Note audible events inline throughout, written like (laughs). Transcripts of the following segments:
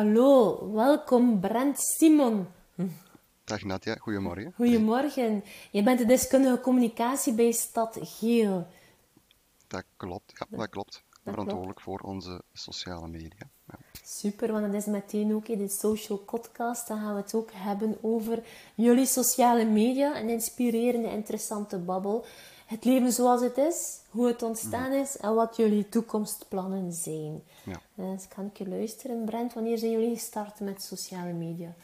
hallo, welkom Brent Simon. Dag Nadja, goedemorgen. Goedemorgen. Je bent de deskundige communicatie bij Stad Geel. Dat klopt, ja, dat klopt. Verantwoordelijk voor onze sociale media. Ja. Super, want dat is meteen ook in de Social Podcast. Dan gaan we het ook hebben over jullie sociale media. Een inspirerende, interessante babbel. Het leven zoals het is, hoe het ontstaan is en wat jullie toekomstplannen zijn. Ja. Dus kan ik je luisteren, Brent? Wanneer zijn jullie gestart met sociale media?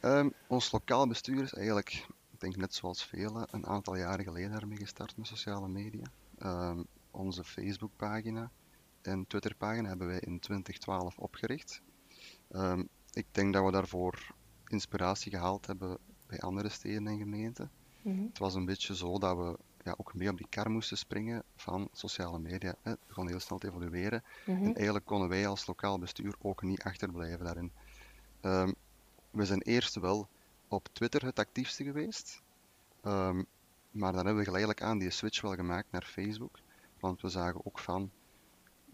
Ehm, ons lokaal bestuur is eigenlijk, ik denk net zoals velen, een aantal jaren geleden daarmee gestart met sociale media. Ehm, onze Facebookpagina en Twitterpagina hebben wij in 2012 opgericht. Ehm, ik denk dat we daarvoor inspiratie gehaald hebben bij andere steden en gemeenten. Het was een beetje zo dat we ja, ook mee op die kar moesten springen van sociale media. Hè. Het begon heel snel te evolueren. En eigenlijk konden wij als lokaal bestuur ook niet achterblijven daarin. Ehm, we zijn eerst wel op Twitter het actiefste geweest. Ehm, maar dan hebben we geleidelijk aan die switch wel gemaakt naar Facebook. Want we zagen ook van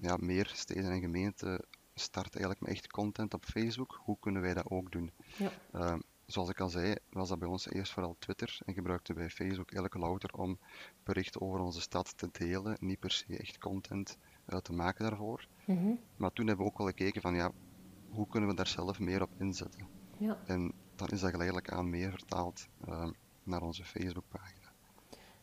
ja, meer steden en gemeenten starten eigenlijk met echt content op Facebook. Hoe kunnen wij dat ook doen? Ja. Ehm, zoals ik al zei, was dat bij ons eerst vooral Twitter en gebruikten wij Facebook eigenlijk louter om berichten over onze stad te delen, niet per se echt content uh, te maken daarvoor. Mhm. Maar toen hebben we ook wel gekeken van ja, hoe kunnen we daar zelf meer op inzetten? Ja. En dan is dat geleidelijk aan meer vertaald ehm, naar onze Facebookpagina.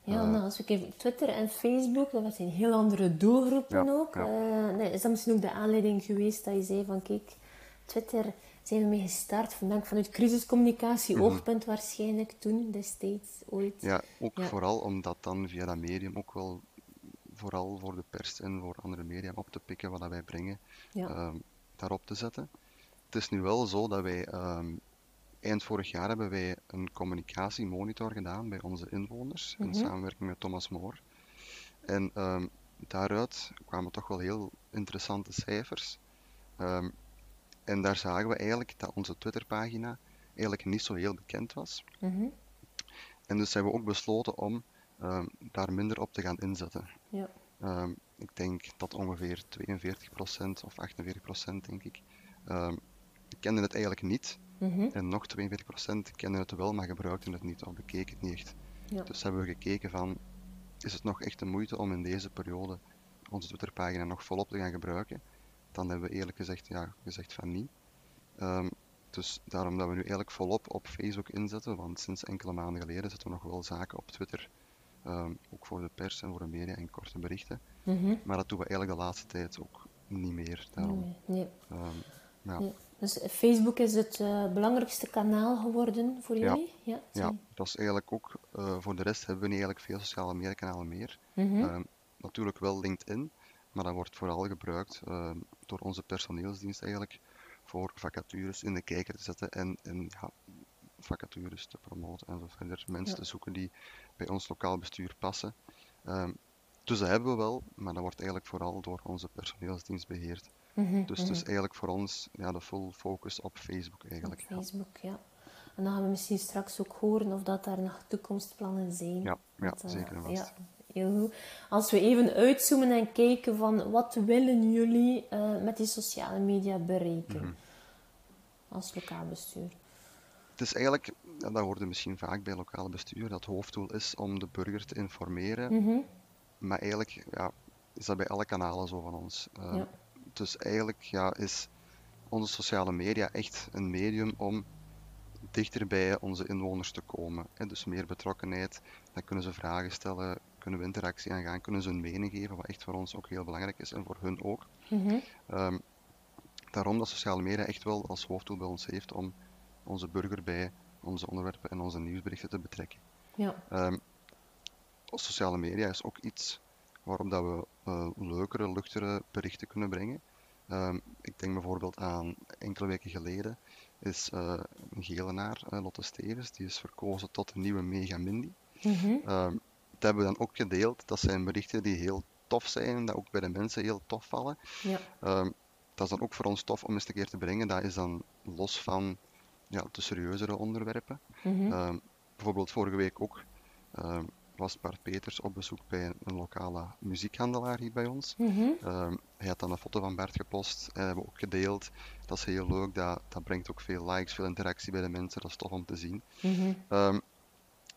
Ja, nou, als we kijken Twitter en Facebook, dat zijn heel andere doelgroepen Ja, ook. ja. Eh, nee, is dat misschien ook de aanleiding geweest dat je zei van kijk, Twitter zijn we mee gestart, vandaag vanuit crisiscommunicatie, oogpunt waarschijnlijk toen, destijds, ooit. Mhm. Ja, ook Ja. vooral omdat dan via dat medium ook wel vooral voor de pers en voor andere media op te pikken wat dat wij brengen, Ja. ehm, daarop te zetten. Het is nu wel zo dat wij ehm, eind vorig jaar hebben wij een communicatiemonitor gedaan bij onze inwoners in samenwerking met Thomas Moor. En ehm, daaruit kwamen toch wel heel interessante cijfers. En daar zagen we eigenlijk dat onze Twitterpagina eigenlijk niet zo heel bekend was. Mhm. En dus hebben we ook besloten om ehm, daar minder op te gaan inzetten. ja. Ehm, ik denk dat ongeveer 42% of 48% denk ik, ehm kenden het eigenlijk niet. Mhm. En nog 42% kenden het wel, maar gebruikten het niet of bekeken het niet echt. Ja. Dus hebben we gekeken van, is het nog echt de moeite om in deze periode onze Twitterpagina nog volop te gaan gebruiken? Dan hebben we eerlijk gezegd, ja, gezegd van niet. Ehm, dus daarom dat we nu eigenlijk volop op Facebook inzetten, want sinds enkele maanden geleden zetten we nog wel zaken op Twitter. Ehm, ook voor de pers en voor de media en korte berichten. Mhm. Maar dat doen we eigenlijk de laatste tijd ook niet meer. Daarom. Nee, nee. Ehm, ja. Nee. Dus Facebook is het eh, belangrijkste kanaal geworden voor jullie? Ja. Ja, dat is eigenlijk ook, eh, voor de rest hebben we niet eigenlijk veel sociale mediakanalen meer. Mhm. Natuurlijk wel LinkedIn, maar dat wordt vooral gebruikt ehm, door onze personeelsdienst eigenlijk voor vacatures in de kijker te zetten en, en ja, vacatures te promoten en zo verder. Mensen Ja. te zoeken die bij ons lokaal bestuur passen. Ehm, dus dat hebben we wel, maar dat wordt eigenlijk vooral door onze personeelsdienst beheerd. Mhm, Dus is eigenlijk voor ons ja, de full focus op Facebook eigenlijk. Op. Facebook, ja. En dan gaan we misschien straks ook horen of dat daar nog toekomstplannen zijn. Ja, ja, eh, zeker vast. Ja, heel goed. Als we even uitzoomen en kijken van wat willen jullie eh, met die sociale media bereiken Mhm. als lokaal bestuur? Het is eigenlijk, ja, dat hoorde misschien vaak bij lokaal bestuur, dat het hoofddoel is om de burger te informeren. Mhm. Maar eigenlijk ja, is dat bij alle kanalen zo van ons. Eh, Ja. Dus eigenlijk ja, is onze sociale media echt een medium om dichter bij onze inwoners te komen. Dus meer betrokkenheid, dan kunnen ze vragen stellen, kunnen we interactie aangaan, kunnen ze hun mening geven, wat echt voor ons ook heel belangrijk is en voor hun ook. Mhm. Ehm, daarom dat sociale media echt wel als hoofddoel bij ons heeft om onze burger bij onze onderwerpen en onze nieuwsberichten te betrekken. Ja. Ehm, sociale media is ook iets waarop dat we eh, leukere, luchtere berichten kunnen brengen. Ehm, ik denk bijvoorbeeld aan enkele weken geleden is eh, een gelenaar, eh, Lotte Stevens, die is verkozen tot de nieuwe Mega Mindy. Mhm. Hebben we dan ook gedeeld. Dat zijn berichten die heel tof zijn en dat ook bij de mensen heel tof vallen. Ja. Ehm, dat is dan ook voor ons tof om eens een keer te brengen. Dat is dan los van ja, de serieuzere onderwerpen. Mhm. Ehm, bijvoorbeeld vorige week ook ehm, was Bart Peters op bezoek bij een lokale muziekhandelaar hier bij ons. Mhm. Hij had dan een foto van Bart gepost en hebben we ook gedeeld. Dat is heel leuk, dat, dat brengt ook veel likes, veel interactie bij de mensen. Dat is tof om te zien. Mhm.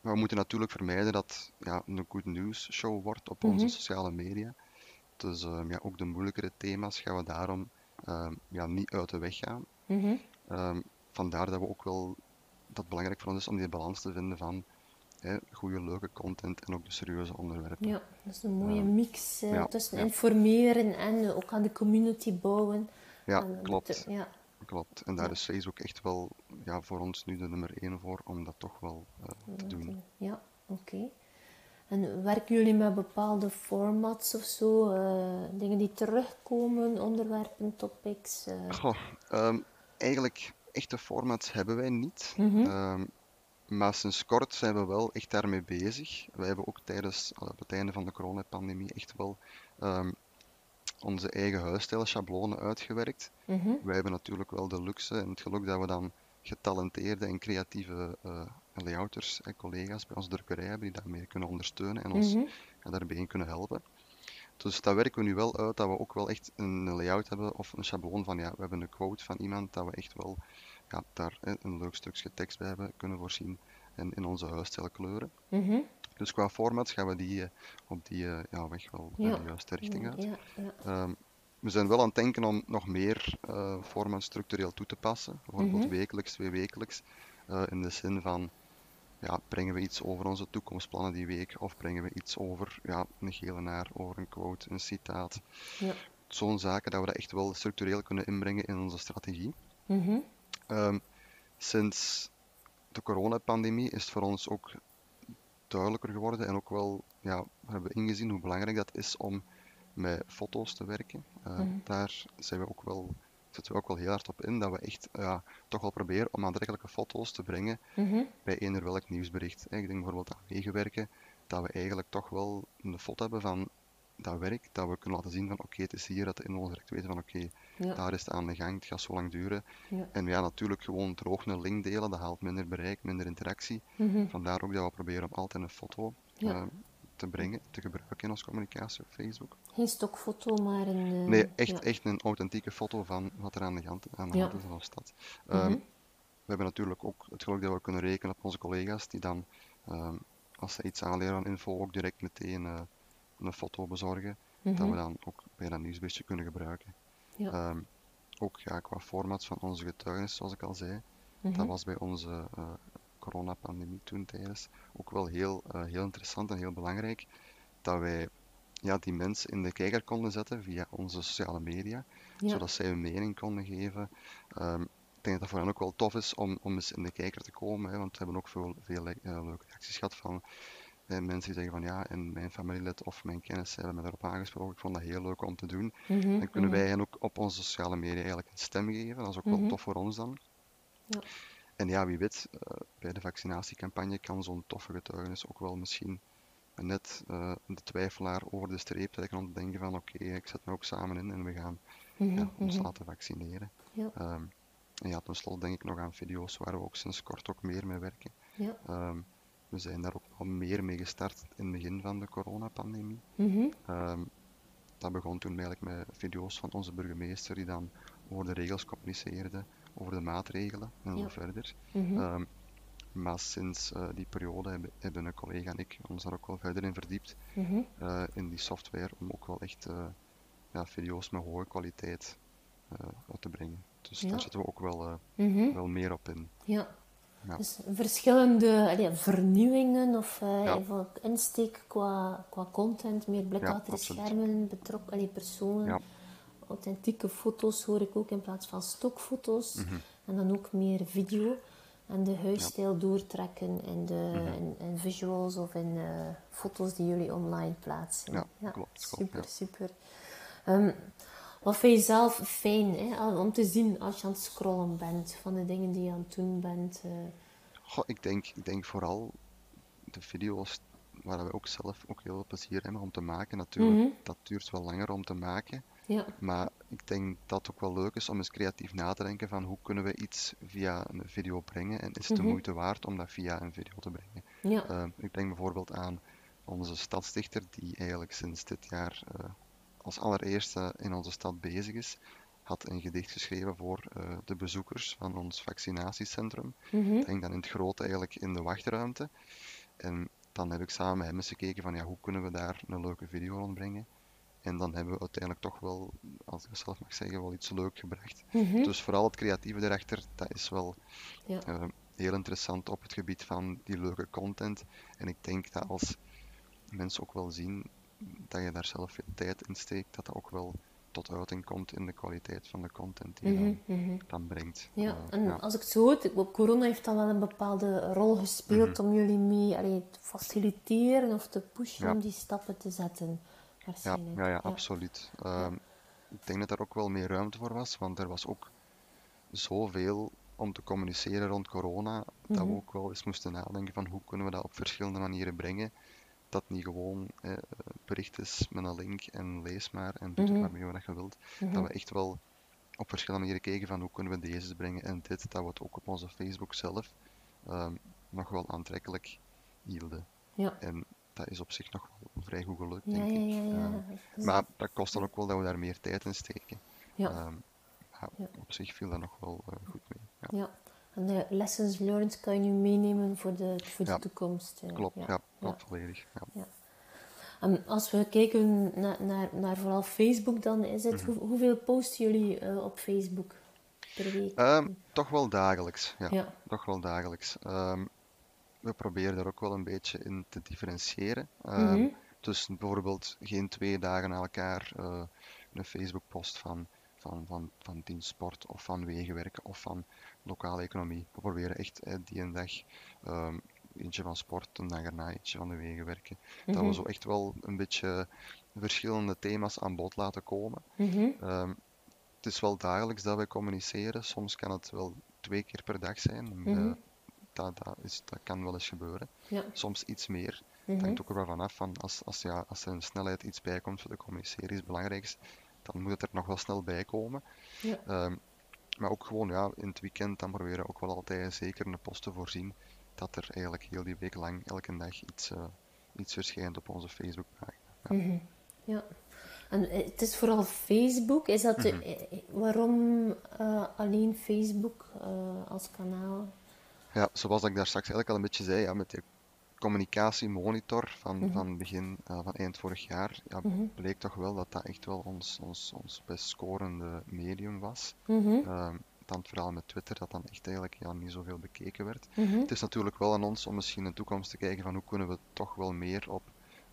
Maar we moeten natuurlijk vermijden dat ja, een good news show wordt op onze Mhm. sociale media. Dus ehm, ja, ook de moeilijkere thema's gaan we daarom ehm, ja, niet uit de weg gaan. Mhm. Ehm, vandaar dat we ook wel dat het belangrijk voor ons is om die balans te vinden van hè, goede, leuke content en ook de serieuze onderwerpen. Ja, dat is een mooie mix eh, Ja, tussen informeren en eh, ook aan de community bouwen. Ja, klopt. ja. Klopt. En daar Ja. is Facebook echt wel ja, voor ons nu de nummer één voor om dat toch wel eh, te doen. Ja, oké. En werken jullie met bepaalde formats of zo? eh, dingen die terugkomen, onderwerpen, topics? eh? Goh, ehm, eigenlijk echte formats hebben wij niet. Mhm. Ehm, maar sinds kort zijn we wel echt daarmee bezig. We hebben ook tijdens het einde van de coronapandemie echt wel ehm, onze eigen huisstijlen, schablonen uitgewerkt. Mhm. Wij hebben natuurlijk wel de luxe en het geluk dat we dan getalenteerde en creatieve eh, layouters en collega's bij onze drukkerij hebben die daarmee kunnen ondersteunen en ons Mhm. ja, daarbij kunnen helpen. Dus dat werken we nu wel uit, dat we ook wel echt een layout hebben of een schabloon van, ja, we hebben een quote van iemand, dat we echt wel ja, daar een leuk stukje tekst bij hebben kunnen voorzien en in onze huisstijlkleuren. Mhm. Dus qua format gaan we die eh, op die eh, ja, weg wel Ja. de juiste richting uit. Ja, ja. Ehm, we zijn wel aan het denken om nog meer formats structureel toe te passen. Bijvoorbeeld Mhm. wekelijks, twee wekelijks. in de zin van, ja, brengen we iets over onze toekomstplannen die week? Of brengen we iets over ja, een gele naar, over een quote, een citaat? Ja. Zo'n zaken dat we dat echt wel structureel kunnen inbrengen in onze strategie. Mhm. Ehm, sinds de coronapandemie is het voor ons ook duidelijker geworden en ook wel ja, we hebben ingezien hoe belangrijk dat is om met foto's te werken. Eh, Mhm. Daar zijn we ook wel, zetten we ook wel heel hard op in, dat we echt ja, toch wel proberen om aantrekkelijke foto's te brengen Mhm. bij eender welk nieuwsbericht. Ik denk bijvoorbeeld aan meegewerken, dat we eigenlijk toch wel een foto hebben van dat werk, dat we kunnen laten zien van oké, het is hier, dat de inwoners direct weten van oké, Ja. daar is het aan de gang, het gaat zo lang duren. Ja. En ja, natuurlijk gewoon droog een link delen, dat haalt minder bereik, minder interactie. Mhm. Vandaar ook dat we proberen om altijd een foto Ja. eh, te brengen, te gebruiken in onze communicatie op Facebook. Geen stokfoto, maar een... eh, Nee, echt, echt een authentieke foto van wat er aan de hand, aan de hand is in onze stad. Ehm, Mhm. we hebben natuurlijk ook het geluk dat we kunnen rekenen op onze collega's, die dan, ehm, als ze iets aanleren aan info, ook direct meteen eh, een foto bezorgen, dat Mhm. we dan ook bij dat nieuwsberichtje kunnen gebruiken. Ja. Ehm, ook ja, qua format van onze getuigenis, zoals ik al zei, Mhm. dat was bij onze eh, coronapandemie toen tijdens ook wel heel, eh, heel interessant en heel belangrijk. Dat wij ja, die mensen in de kijker konden zetten via onze sociale media, Ja. zodat zij hun mening konden geven. Ehm, ik denk dat dat voor hen ook wel tof is om, om eens in de kijker te komen, hè, want we hebben ook veel, veel eh, leuke reacties gehad van eh, mensen die zeggen van ja, en mijn familielid of mijn kennis hebben me daarop aangesproken. Ik vond dat heel leuk om te doen. Mhm. Dan kunnen Mhm. wij hen ook op onze sociale media eigenlijk een stem geven. Dat is ook wel Mhm. tof voor ons dan. Ja. En ja, wie weet, eh, bij de vaccinatiecampagne kan zo'n toffe getuigenis ook wel misschien net eh, de twijfelaar over de streep trekken om te denken van oké, ik zet me ook samen in en we gaan Mhm. ja, ons laten vaccineren. Ja. Ehm, en ja, tenslotte denk ik nog aan video's waar we ook sinds kort ook meer mee werken. Ja. Ehm, we zijn daar ook al meer mee gestart in het begin van de coronapandemie. Mhm. Ehm, dat begon toen eigenlijk met video's van onze burgemeester die dan over de regels communiceerde, over de maatregelen en Ja. zo verder. Mhm. Ehm, maar sinds eh, die periode hebben, hebben een collega en ik ons daar ook wel verder in verdiept Mhm. eh, in die software om ook wel echt eh, ja, video's met hoge kwaliteit uit te brengen. Dus Ja. daar zitten we ook wel, wel meer op in. Ja. Ja. Dus verschillende allee, vernieuwingen of eh, Ja. even insteek qua, qua content, meer blik achter schermen, betrokken allee, personen. Authentieke foto's hoor ik ook in plaats van stokfoto's. Mhm. En dan ook meer video. En de huisstijl doortrekken in, de, Mhm. in, in visuals of in eh, foto's die jullie online plaatsen. Ja, klopt, Super, super. Ehm, wat vind je zelf fijn hè, om te zien als je aan het scrollen bent van de dingen die je aan het doen bent? eh? Goh, ik, denk, ik denk vooral de video's waar we ook zelf ook heel veel plezier hebben om te maken. Natuurlijk, Mhm. dat duurt wel langer om te maken. Ja, Maar ik denk dat het ook wel leuk is om eens creatief na te denken van hoe kunnen we iets via een video brengen en is het de Mhm. moeite waard om dat via een video te brengen. ja. Eh, ik denk bijvoorbeeld aan onze stadsdichter, die eigenlijk sinds dit jaar uh, als allereerste in onze stad bezig is, had een gedicht geschreven voor uh, de bezoekers van ons vaccinatiecentrum. Mhm. Dat ging dan in het groot eigenlijk in de wachtruimte. En dan heb ik samen met hem eens gekeken van ja, hoe kunnen we daar een leuke video rondbrengen. En dan hebben we uiteindelijk toch wel, als ik het zelf mag zeggen, wel iets leuk gebracht. Mhm. Dus vooral het creatieve erachter, dat is wel Ja. eh, heel interessant op het gebied van die leuke content. En ik denk dat als mensen ook wel zien dat je daar zelf veel tijd in steekt, dat dat ook wel tot uiting komt in de kwaliteit van de content die je Mhm, dan, mhm. dan brengt. Ja, en ja. als ik het zo hoor, corona heeft dan wel een bepaalde rol gespeeld om jullie mee allee, te faciliteren of te pushen Ja. om die stappen te zetten. Ja, Waarschijnlijk. ja, ja, absoluut. Ehm, ik denk dat er ook wel meer ruimte voor was, want er was ook zoveel om te communiceren rond corona, dat we Mhm. ook wel eens moesten nadenken van hoe kunnen we dat op verschillende manieren brengen. Dat niet gewoon eh, bericht is met een link en lees maar en doe Mhm. het maar mee wat je wilt. Mhm. Dat we echt wel op verschillende manieren keken van hoe kunnen we deze brengen en dit, dat we het ook op onze Facebook zelf ehm, nog wel aantrekkelijk hielden. Ja. En dat is op zich nog wel vrij goed gelukt, Ja, denk ik. ja, ja. Ehm, maar dat kost dan ook wel dat we daar meer tijd in steken. ja, Ehm. Op zich viel dat nog wel eh, goed mee. Ja. En de lessons learned kan je nu meenemen voor de, voor de toekomst. eh, klopt, ja. Klopt volledig. Ja. En als we kijken naar, naar, naar vooral Facebook, dan is het, Mhm. hoe- hoeveel posten jullie eh, op Facebook per week? Ehm, toch wel dagelijks. Ja, Ja. toch wel dagelijks. Ehm, we proberen daar ook wel een beetje in te differentiëren. Ehm, Mhm. Dus bijvoorbeeld geen twee dagen na elkaar eh, een Facebook-post van, van, van, van dienstsport of van wegenwerken of van lokale economie. We proberen echt eh, die een dag eentje van sport, een dag erna eentje van de wegenwerken. Dat we Mhm. zo echt wel een beetje verschillende thema's aan bod laten komen. Mhm. Ehm, het is wel dagelijks dat wij communiceren. Soms kan het wel twee keer per dag zijn. Mhm. Eh, dat, dat, is, dat kan wel eens gebeuren. Ja. Soms iets meer. Mhm. Het hangt ook er vanaf van als, als, ja, als er een snelheid iets bij komt voor de communiceren is het belangrijkste, dan moet het er nog wel snel bij komen. Ja. Ehm, maar ook gewoon ja, in het weekend dan proberen we ook wel altijd zeker een post te voorzien dat er eigenlijk heel die week lang elke dag iets, eh, iets verschijnt op onze Facebookpagina. Ja. Mhm. Ja. En eh, het is vooral Facebook. Is dat de- Mhm. eh, waarom alleen Facebook als kanaal? Ja, zoals ik daar straks eigenlijk al een beetje zei, ja, met die communicatiemonitor van, Mhm. van begin van eind vorig jaar, ja, bleek toch wel dat dat echt wel ons, ons, ons best scorende medium was. Mhm. Dan vooral met Twitter, dat dan echt eigenlijk ja, niet zoveel bekeken werd. Mhm. Het is natuurlijk wel aan ons om misschien in de toekomst te kijken van hoe kunnen we toch wel meer op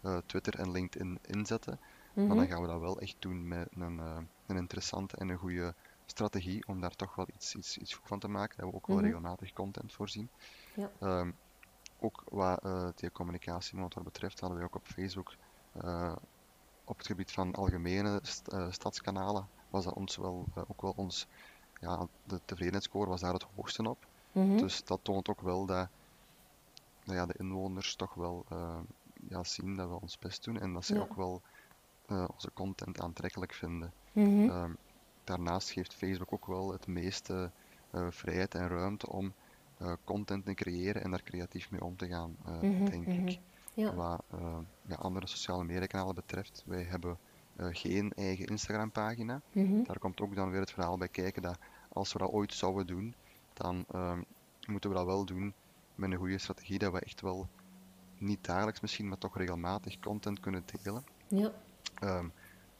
eh, Twitter en LinkedIn inzetten. Maar Mhm. dan gaan we dat wel echt doen met een, eh, een interessante en een goede strategie om daar toch wel iets, iets, iets goed van te maken. Dat we ook wel Mhm. regelmatig content voorzien. Ja. Ehm, ook wat eh die communicatiemonitor betreft hadden we ook op Facebook op het gebied van algemene st- stadskanalen was dat ons wel, ook wel ons, ja, de tevredenheidsscore was daar het hoogste op. Mhm. Dus dat toont ook wel dat, dat ja, de inwoners toch wel eh, ja, zien dat we ons best doen en dat ze Ja. ook wel eh, onze content aantrekkelijk vinden. Mhm. Ehm, daarnaast geeft Facebook ook wel het meeste eh, vrijheid en ruimte om content te creëren en daar creatief mee om te gaan, Mhm, denk ik. Ja. Wat ja, andere sociale mediakanalen betreft, wij hebben geen eigen Instagram-pagina. Mhm. Daar komt ook dan weer het verhaal bij kijken dat als we dat ooit zouden doen, dan ehm, moeten we dat wel doen met een goede strategie, dat we echt wel niet dagelijks misschien, maar toch regelmatig content kunnen delen. Ja. Ehm,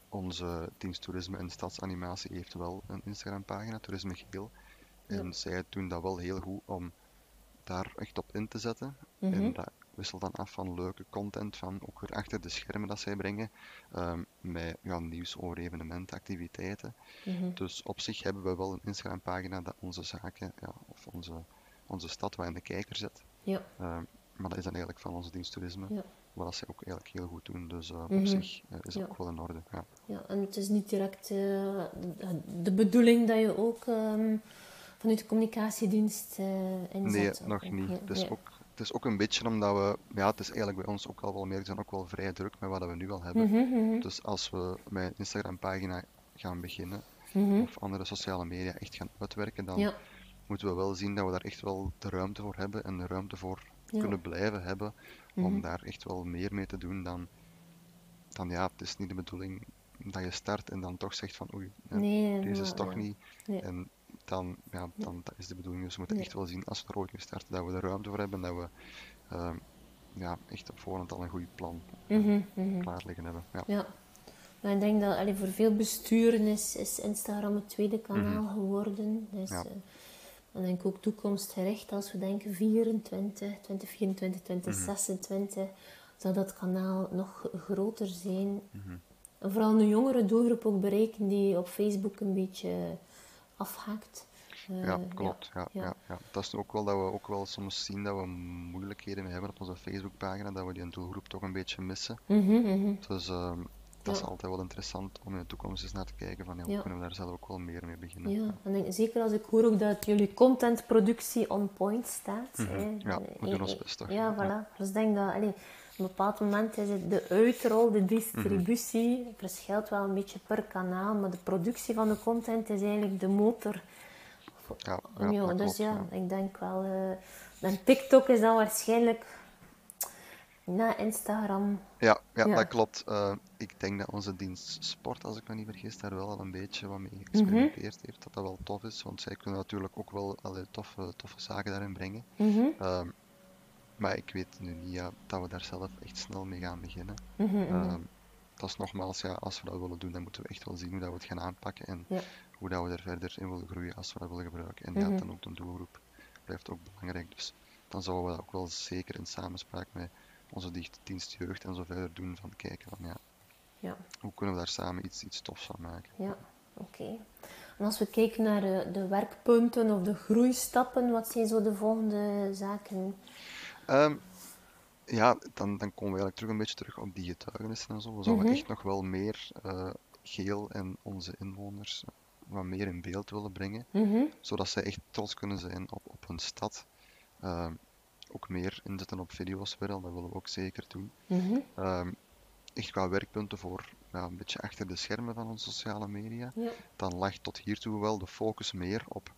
onze dienst Toerisme en Stadsanimatie heeft wel een Instagram-pagina, Toerisme Geel. En Ja. zij doen dat wel heel goed om daar echt op in te zetten. Mhm. En dat wisselt dan af van leuke content, van ook weer achter de schermen dat zij brengen, ehm, met ja, nieuws over evenementen, activiteiten. Mhm. Dus op zich hebben we wel een Instagram-pagina dat onze zaken, ja, of onze, onze stad wat in de kijker zet. Ja. Ehm, maar dat is dan eigenlijk van onze dienst Toerisme, Ja. wat zij ook eigenlijk heel goed doen. Dus eh, Mhm. op zich eh, is dat Ja. ook wel in orde. Ja. Ja, en het is niet direct eh, de bedoeling dat je ook ehm, vanuit de communicatiedienst inzet. Nee, nog niet. ook, het is ook een beetje omdat we, ja, het is eigenlijk bij ons ook al wel meer, we zijn ook wel vrij druk met wat we nu al hebben. Mhm, mhm, Dus als we met een Instagram-pagina gaan beginnen, mhm. of andere sociale media echt gaan uitwerken, dan Ja, moeten we wel zien dat we daar echt wel de ruimte voor hebben en de ruimte voor Ja. kunnen blijven hebben om daar echt wel meer mee te doen dan, dan ja, het is niet de bedoeling dat je start en dan toch zegt van oei, Nee, deze is toch niet. Nee. En dan, ja, dan dat is de bedoeling. Dus we moeten echt wel zien als we er ooit mee starten dat we er ruimte voor hebben, dat we ehm, ja, echt op voorhand al een goed plan Mhm, mhm. klaar liggen hebben. Ja. Ja. Maar ik denk dat allee, voor veel besturen is, is Instagram het tweede kanaal geworden. Dus, Mhm. Ja. eh, dan denk ik ook toekomstgericht als we denken 24, 2024, 2026, zal dat kanaal nog groter zijn. Mhm. En vooral een jongere doelgroep ook bereiken die op Facebook een beetje afhaakt. Eh, Ja, klopt. Ja, ja. ja. Ja, Dat is ook wel dat we ook wel soms zien dat we moeilijkheden mee hebben op onze Facebookpagina, dat we die doelgroep toch een beetje missen. Mhm, mhm. Dus ehm, dat is altijd wel interessant om in de toekomst eens naar te kijken van hoe kunnen we daar zelf ook wel meer mee beginnen. Ja, en denk- zeker als ik hoor ook dat jullie contentproductie on point staat. Mhm. hè. Ja, we doen Eh, ons eh, best toch? Ja, voilà. Dus ik denk dat allee, op een bepaald moment is het de uitrol, de distributie, Mhm. verschilt wel een beetje per kanaal, maar de productie van de content is eigenlijk de motor. Ja, ja, dus klopt, ja, ja. ik denk wel... eh en TikTok is dan waarschijnlijk na Instagram... Ja, ja, dat klopt. Eh, ik denk dat onze dienst Sport, als ik me niet vergis, daar wel al een beetje wat mee Mhm. geëxperimenteerd heeft. Dat dat wel tof is, want zij kunnen natuurlijk ook wel allerlei toffe, toffe zaken daarin brengen. Ehm, maar ik weet nu niet ja, dat we daar zelf echt snel mee gaan beginnen. mhm, mhm. Ehm, dat is nogmaals, ja, als we dat willen doen, dan moeten we echt wel zien hoe dat we het gaan aanpakken en Ja. hoe dat we er verder in willen groeien als we dat willen gebruiken. En ja, Mhm. dan ook de doelgroep blijft ook belangrijk. Dus dan zouden we dat ook wel zeker in samenspraak met onze dicht- dienst jeugd en zo verder doen van kijken van ja, ja. hoe kunnen we daar samen iets, iets tofs van maken. Ja, oké. En als we kijken naar de, de werkpunten of de groeistappen, wat zijn zo de volgende zaken? Ehm, ja, dan, dan komen we eigenlijk terug een beetje terug op die getuigenissen en zo. We zouden Mhm. echt nog wel meer eh, Geel en onze inwoners eh, wat meer in beeld willen brengen. Mhm, zodat zij echt trots kunnen zijn op, op hun stad. Ehm, ook meer inzetten op video's weer al, dat willen we ook zeker doen. mhm, Ehm, echt qua werkpunten voor ja, een beetje achter de schermen van onze sociale media. ja, Dan lag tot hiertoe wel de focus meer op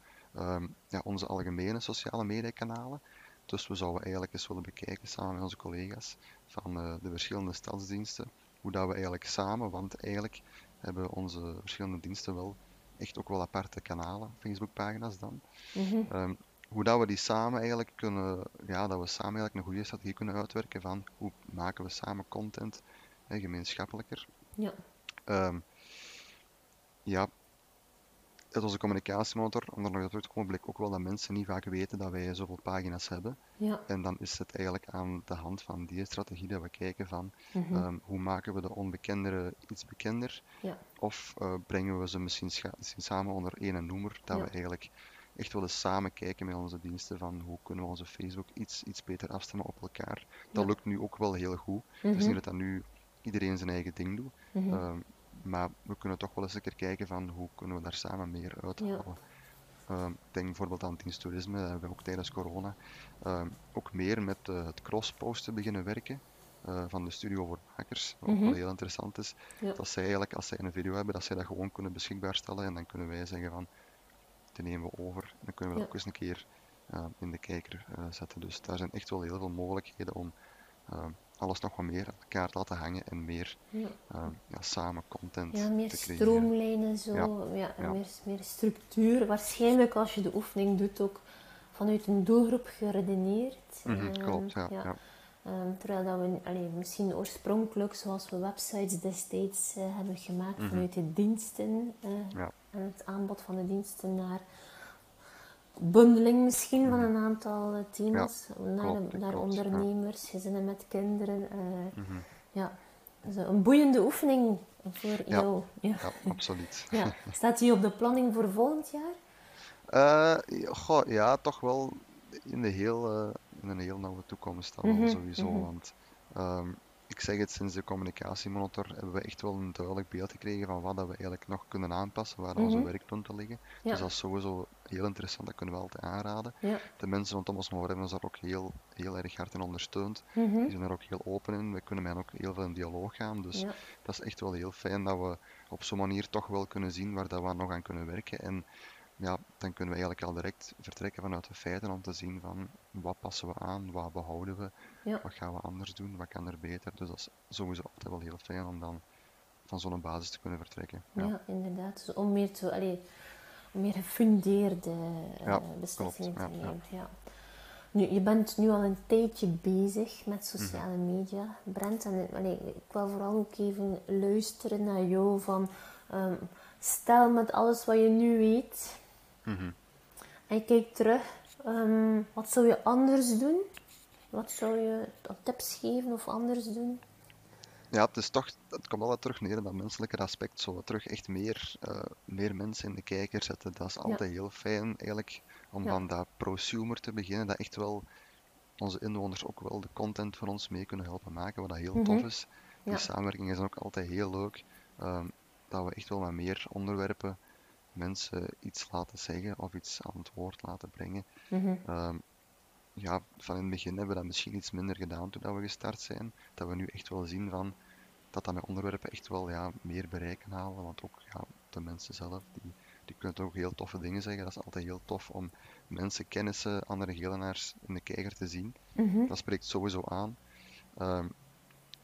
ja, onze algemene sociale mediakanalen. Dus we zouden eigenlijk eens willen bekijken samen met onze collega's van eh, de verschillende stadsdiensten, hoe dat we eigenlijk samen, want eigenlijk hebben onze verschillende diensten wel echt ook wel aparte kanalen, Facebookpagina's dan. mhm, Ehm, hoe dat we die samen eigenlijk kunnen, ja, dat we samen eigenlijk een goede strategie kunnen uitwerken van hoe maken we samen content hè, gemeenschappelijker. ja, Ehm, ja, uit onze communicatiemotor, om er nog op terug te komen, bleek ook wel dat mensen niet vaak weten dat wij zoveel pagina's hebben. ja, En dan is het eigenlijk aan de hand van die strategie dat we kijken van mhm, ehm, hoe maken we de onbekendere iets bekender. ja, Of eh, brengen we ze misschien, samen onder één noemer, dat Ja. we eigenlijk echt willen samen kijken met onze diensten van hoe kunnen we onze Facebook iets, iets beter afstemmen op elkaar. Dat lukt nu ook wel heel goed. Het is mhm, niet dat dat nu iedereen zijn eigen ding doet, ehm, maar we kunnen toch wel eens een keer kijken van hoe kunnen we daar samen meer uithalen. Ehm, ik denk bijvoorbeeld aan diensttoerisme, daar hebben we ook tijdens corona ehm, ook meer met eh, het crossposten beginnen werken. eh, van de studio voor makers, wat ook Mhm. wel heel interessant is. Ja. Dat zij eigenlijk, als zij een video hebben, dat zij dat gewoon kunnen beschikbaar stellen en dan kunnen wij zeggen van, die nemen we over. Dan kunnen we dat Ja. ook eens een keer eh, in de kijker eh, zetten. Dus daar zijn echt wel heel veel mogelijkheden om alles nog wat meer aan elkaar te laten hangen en meer ja. eh, ja, samen content Ja, meer te creëren. stroomlijnen, zo. Ja. Meer, meer structuur. Waarschijnlijk als je de oefening doet ook vanuit een doelgroep geredeneerd. Ehm, klopt, ja. Ehm, terwijl dat we allee, misschien oorspronkelijk, zoals we websites destijds eh, hebben gemaakt, Mhm. vanuit de diensten eh, en het aanbod van de diensten naar bundeling misschien van een aantal thema's, naar, Mhm. naar klopt, ja. ondernemers, gezinnen met kinderen. eh, Mhm. ja, dus een boeiende oefening voor Ja. jou. Ja. Absoluut. (laughs) Ja. Staat die op de planning voor volgend jaar? Eh, ja, goh, ja, toch wel in, de heel, eh, in een heel nauwe toekomst dan Mhm, sowieso. mhm. Want ehm, ik zeg het, sinds de communicatiemonitor hebben we echt wel een duidelijk beeld gekregen van wat dat we eigenlijk nog kunnen aanpassen, waar onze Mhm. werkpunten liggen. Dus dat is sowieso heel interessant, dat kunnen we altijd aanraden. Ja. De mensen rondom ons mogen hebben ons daar ook heel, heel erg hard in ondersteund. Mhm. Die zijn er ook heel open in. We kunnen met hen ook heel veel in dialoog gaan. Dus Ja. dat is echt wel heel fijn dat we op zo'n manier toch wel kunnen zien waar dat we nog aan kunnen werken. En ja, dan kunnen we eigenlijk al direct vertrekken vanuit de feiten om te zien van wat passen we aan, wat behouden we, Ja. wat gaan we anders doen, wat kan er beter. Dus dat is sowieso altijd wel heel fijn om dan van zo'n basis te kunnen vertrekken. Ja, Ja, inderdaad. Dus om meer, te, allee, meer gefundeerde eh, Ja, beslissingen klopt. te nemen. Ja. Nu, je bent nu al een tijdje bezig met sociale Mhm. media, Brent. En allee, ik wil vooral ook even luisteren naar jou van... ehm, stel met alles wat je nu weet Mhm. en je kijkt terug, ehm, wat zou je anders doen? Wat zou je tips geven of anders doen? Ja, het is toch, het komt altijd terug neer in dat menselijke aspect, zo terug echt meer, eh, meer mensen in de kijker zetten. Dat is altijd heel fijn eigenlijk, om Ja. van dat prosumer te beginnen, dat echt wel onze inwoners ook wel de content voor ons mee kunnen helpen maken, wat dat heel tof Mhm. is. Die Ja. samenwerking is ook altijd heel leuk, ehm, dat we echt wel met meer onderwerpen mensen iets laten zeggen of iets aan het woord laten brengen. Ehm, ja, van in het begin hebben we dat misschien iets minder gedaan toen dat we gestart zijn. Dat we nu echt wel zien van dat dat met onderwerpen echt wel ja, meer bereik kan halen. Want ook ja, de mensen zelf, die, die kunnen toch ook heel toffe dingen zeggen. Dat is altijd heel tof om mensen, kennissen, andere gelenaars in de kijker te zien. Mhm. Dat spreekt sowieso aan. Ehm,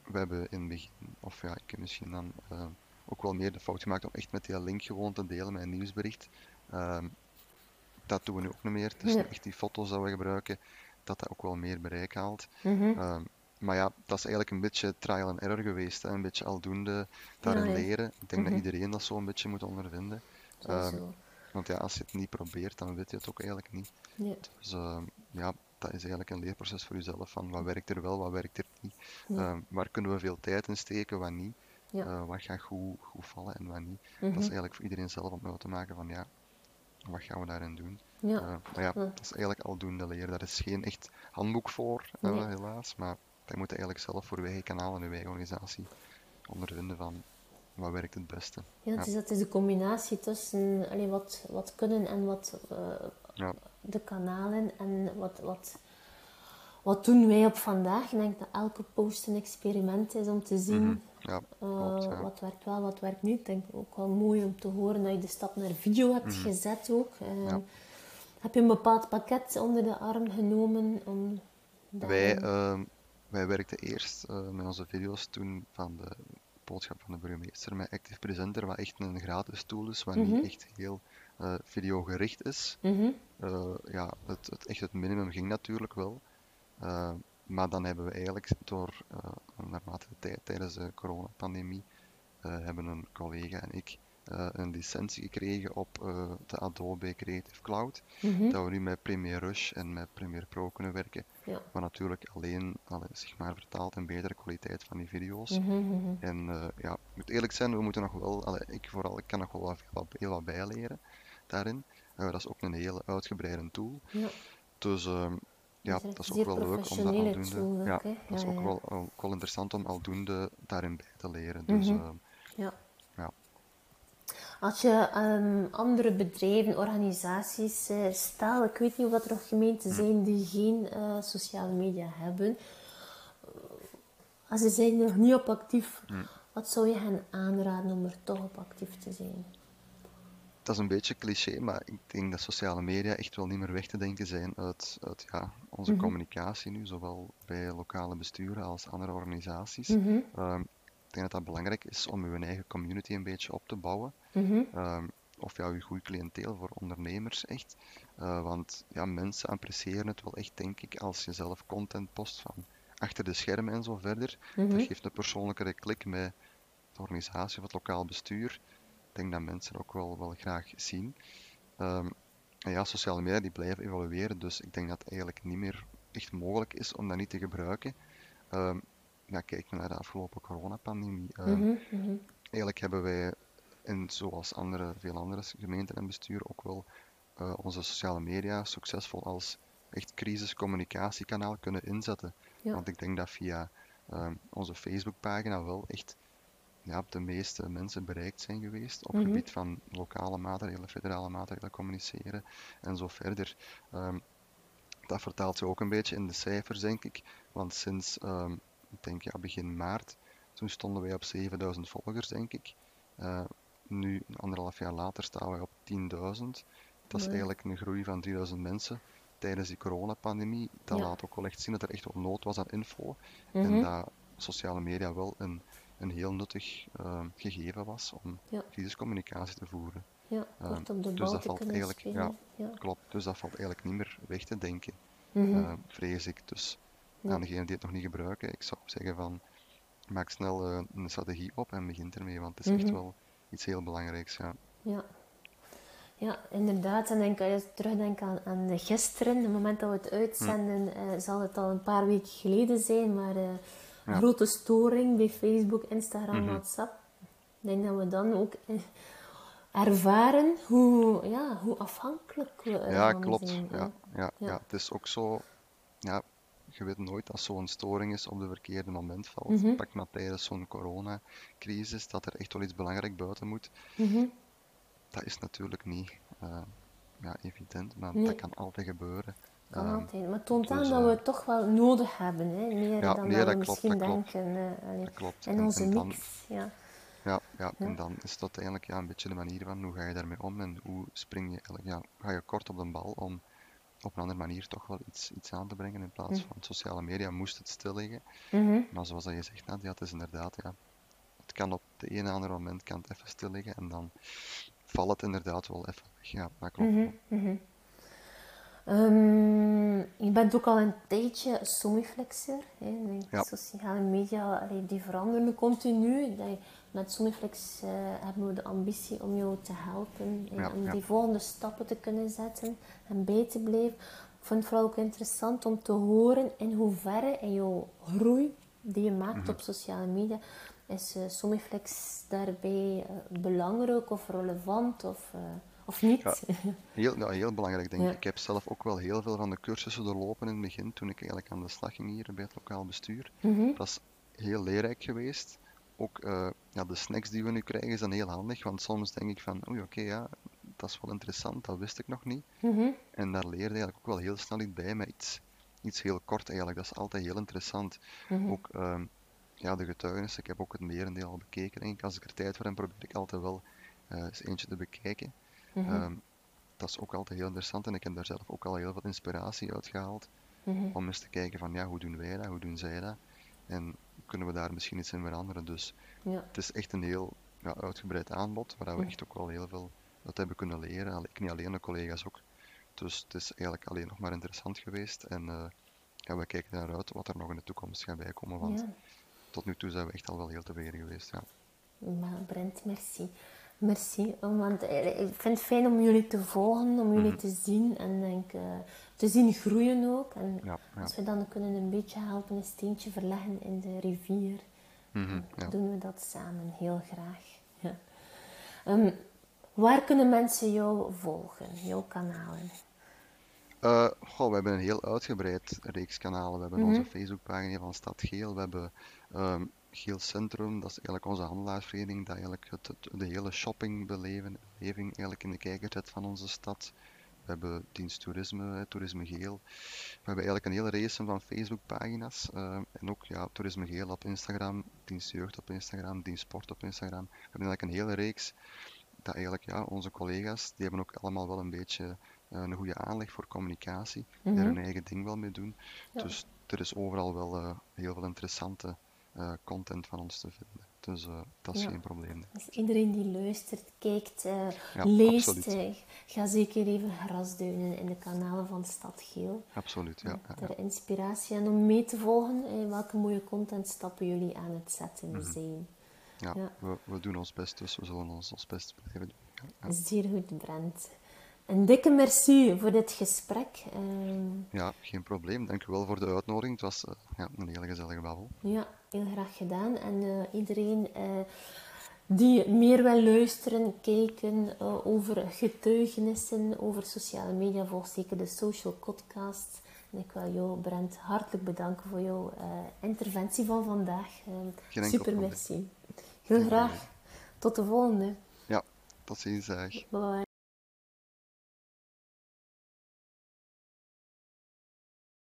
we hebben in het begin, of ja, ik heb misschien dan ehm, ook wel meer de fout gemaakt om echt met die link gewoon te delen met een nieuwsbericht. Ehm, dat doen we nu ook niet meer. Het is Ja. echt die foto's dat we gebruiken, dat dat ook wel meer bereik haalt. Mhm. Ehm, maar ja, dat is eigenlijk een beetje trial and error geweest. Hè? Een beetje aldoende daarin Ja, leren. Ik denk Mhm. dat iedereen dat zo een beetje moet ondervinden. Ehm, want ja, als je het niet probeert, dan weet je het ook eigenlijk niet. Dus ehm, ja, dat is eigenlijk een leerproces voor jezelf. Van wat werkt er wel, wat werkt er niet. Ja. Waar kunnen we veel tijd in steken, wat niet. Ja. Eh, wat gaat goed, goed vallen en wat niet. Mhm. Dat is eigenlijk voor iedereen zelf om te maken van ja, wat gaan we daarin doen. Ja. Eh, maar ja, Ja. dat is eigenlijk aldoende leren. Daar is geen echt handboek voor, eh, helaas. Maar dat moet je eigenlijk zelf voor je eigen kanaal en je eigen organisatie ondervinden van wat werkt het beste. Ja, het is, het is de combinatie tussen allee, wat, wat kunnen en wat eh, Ja. de kanalen en wat, wat, wat doen wij op vandaag. Ik denk dat elke post een experiment is om te zien Mhm. Ja, eh, klopt, ja. wat werkt wel, wat werkt niet. Ik denk ook wel mooi om te horen dat je de stap naar video hebt gezet ook. Eh, Mhm. Ja. Heb je een bepaald pakket onder de arm genomen om Wij, ehm, wij werkten eerst eh, met onze video's toen van de boodschap van de burgemeester met Active Presenter, wat echt een gratis tool is, wat Mhm. niet echt heel eh videogericht is. Mhm. Ja, het, het, echt het minimum ging natuurlijk wel. Eh, maar dan hebben we eigenlijk door, eh, naarmate de tijd tijdens de coronapandemie, eh, hebben een collega en ik een licentie gekregen op de Adobe Creative Cloud. Mhm. Dat we nu met Premiere Rush en met Premiere Pro kunnen werken. Ja. Maar natuurlijk alleen allee, zeg maar, vertaald in betere kwaliteit van die video's. Mhm, mhm. En ja, ik moet eerlijk zijn, we moeten nog wel, allee, ik vooral, ik kan nog wel wat, wat, heel wat bijleren daarin. Eh, dat is ook een hele uitgebreide tool. Ja. Dus ehm, ja, Dat is ook wel leuk om dat aldoende. ja, hè? dat is Ja, ook ja. wel, ook wel interessant om aldoende daarin bij te leren. Dus Mhm. ehm, Ja. ja. Als je ehm, andere bedrijven, organisaties, eh, stel, ik weet niet of er nog gemeenten zijn die geen eh, sociale media hebben. Als ze zijn nog niet op actief, wat zou je hen aanraden om er toch op actief te zijn? Dat is een beetje cliché, maar ik denk dat sociale media echt wel niet meer weg te denken zijn uit, uit ja, onze Mhm. communicatie nu, zowel bij lokale besturen als andere organisaties. Mhm, Ehm, ik denk dat dat belangrijk is om uw eigen community een beetje op te bouwen. mhm, Ehm, of ja, uw goed cliënteel voor ondernemers echt. Eh, want ja, mensen appreciëren het wel echt, denk ik, als je zelf content post van achter de schermen en zo verder. Dat geeft een persoonlijkere klik met de organisatie of het lokaal bestuur. Ik denk dat mensen ook wel, wel graag zien. Ehm, en ja, sociale media die blijven evolueren, dus ik denk dat het eigenlijk niet meer echt mogelijk is om dat niet te gebruiken. Ehm, ja, kijk naar de afgelopen coronapandemie. Mhm. Eigenlijk hebben wij, en zoals andere, veel andere gemeenten en besturen, ook wel eh, onze sociale media succesvol als echt crisiscommunicatiekanaal kunnen inzetten. Ja. Want ik denk dat via ehm, onze Facebookpagina wel echt ja, de meeste mensen bereikt zijn geweest op Mhm. gebied van lokale maatregelen, federale maatregelen communiceren en zo verder. Ehm, dat vertaalt zich ook een beetje in de cijfers, denk ik. Want sinds, ehm, ik denk ja, begin maart, toen stonden wij op 7000 volgers, denk ik. Eh, nu, anderhalf jaar later, staan wij op 10.000. Dat is eigenlijk een groei van 3000 mensen tijdens die coronapandemie. Dat Ja. laat ook wel echt zien dat er echt wel nood was aan info. Mhm. En dat sociale media wel een, een heel nuttig eh, gegeven was om Ja. crisiscommunicatie te voeren. Ja, Ehm, kort op de dus dat te valt eigenlijk-. Ja. Klopt, dus dat valt eigenlijk niet meer weg te denken, Mhm. eh, vrees ik. Dus Ja. aan degenen die het nog niet gebruiken, ik zou zeggen van maak snel eh, een strategie op en begin ermee, want het is echt Mhm. wel iets heel belangrijks. Ja. Ja. Ja, inderdaad. En denk, als je terugdenkt aan, aan gisteren, het moment dat we het uitzenden, Hm. eh, zal het al een paar weken geleden zijn, maar eh, Ja. grote storing bij Facebook, Instagram, Mhm. WhatsApp. Ik denk dat we dan ook eh, ervaren hoe, ja, hoe afhankelijk we Ja, ervan klopt. zijn. Ja, ja, Ja. ja. Het is ook zo, ja, je weet nooit als zo'n storing is op de verkeerde moment valt. Mhm. Pak maar tijdens zo'n coronacrisis, dat er echt wel iets belangrijk buiten moet. Mhm. Dat is natuurlijk niet eh, ja, evident, maar Nee. dat kan altijd gebeuren. Ehm, altijd. Maar het toont dus, aan dat we het toch wel nodig hebben, hè? meer Ja, dan nee, dat we dat klopt, misschien dat denken. eh, dat klopt. En onze en dan- mix, ja. Ja, ja, Ja. en dan is het uiteindelijk ja, een beetje de manier van hoe ga je daarmee om en hoe spring je eigenlijk, ja, ga je kort op de bal om op een andere manier toch wel iets, iets aan te brengen in plaats Mhm. van sociale media moest het stil liggen. Mhm. Maar zoals dat je zegt, Nadia, het is inderdaad, ja, het kan op de ene andere moment kan het even stil liggen en dan valt het inderdaad wel even weg. Ja, dat klopt. Mhm, mhm. Ehm, je bent ook al een tijdje Somiflexer. Hè? Ja. sociale media allee, die veranderen continu. Met Somiflex eh, hebben we de ambitie om jou te helpen. Ja, om ja. die volgende stappen te kunnen zetten en bij te blijven. Ik vind het vooral ook interessant om te horen in hoeverre in jouw groei die je maakt Mhm. op sociale media, is eh, Somiflex daarbij eh, belangrijk of relevant of, of niet? Ja. Heel, ja, heel belangrijk, denk Ja. ik. Ik heb zelf ook wel heel veel van de cursussen doorlopen in het begin, toen ik eigenlijk aan de slag ging hier bij het lokaal bestuur. Mhm. Dat is heel leerrijk geweest. Ook eh, ja, de snacks die we nu krijgen zijn heel handig, want soms denk ik van, oei, oké, ja, dat is wel interessant, dat wist ik nog niet. Mhm. En daar leer je eigenlijk ook wel heel snel iets bij, met iets, iets heel kort eigenlijk. Dat is altijd heel interessant. Mhm. Ook ehm, ja, de getuigenissen, ik heb ook het merendeel al bekeken, denk ik. Als ik er tijd voor heb, probeer ik altijd wel eh, eens eentje te bekijken. Mhm. Ehm, dat is ook altijd heel interessant en ik heb daar zelf ook al heel veel inspiratie uit gehaald. Mhm. Om eens te kijken van, ja, hoe doen wij dat, hoe doen zij dat? En kunnen we daar misschien iets in veranderen? Dus Ja. het is echt een heel ja, uitgebreid aanbod, waar we echt ook wel heel veel uit hebben kunnen leren. Ik niet alleen, de collega's ook. Dus het is eigenlijk alleen nog maar interessant geweest. En eh, ja, we kijken naar uit wat er nog in de toekomst gaat bijkomen. Want tot nu toe zijn we echt al wel heel tevreden geweest. Ja. Maar Brent, merci. Merci, want eh, ik vind het fijn om jullie te volgen, om jullie Mhm. te zien en denk, eh, te zien groeien ook. En Ja, ja. als we dan kunnen een beetje helpen, een steentje verleggen in de rivier, ja. doen we dat samen heel graag. Ja. Ehm, waar kunnen mensen jou volgen, jouw kanalen? Eh, goh, we hebben een heel uitgebreid reeks kanalen. We hebben Mhm. onze Facebookpagina van Stad Geel. We hebben ehm, Geel Centrum, dat is eigenlijk onze handelaarsvereniging, dat eigenlijk het, het- de hele shoppingbeleving beleving eigenlijk in de kijker zet van onze stad. We hebben dienst toerisme, toerisme Geel. We hebben eigenlijk een hele race van Facebookpagina's. eh, en ook ja, toerisme Geel op Instagram, dienst jeugd op Instagram, dienst sport op Instagram. We hebben eigenlijk een hele reeks dat eigenlijk ja, onze collega's, die hebben ook allemaal wel een beetje eh, een goede aanleg voor communicatie, die Mhm. er hun eigen ding wel mee doen. Ja. Dus er is overal wel eh, heel veel interessante eh, content van ons te vinden. Dus eh, dat is Ja. geen probleem. Dus iedereen die luistert, kijkt, eh, Ja, leest, ga zeker even grasduinen in de kanalen van Stad Geel. Absoluut, ja. ter inspiratie en om mee te volgen welke mooie contentstappen jullie aan het zetten Mhm. zijn. Ja. We, we doen ons best, dus we zullen ons ons best blijven doen. Zeer goed, Brent. Een dikke merci voor dit gesprek. Ehm, Ja, geen probleem. Dank u wel voor de uitnodiging. Het was eh, ja, een hele gezellige babbel. ja, heel graag gedaan. En eh, iedereen eh, die meer wil luisteren, kijken over getuigenissen, over sociale media, volg zeker de Social Podcast. En ik wil jou, Brent, hartelijk bedanken voor jouw interventie van vandaag. Ehm, super, merci. Heel graag. Tot de volgende. Ja, tot ziens. dag. Bye bye.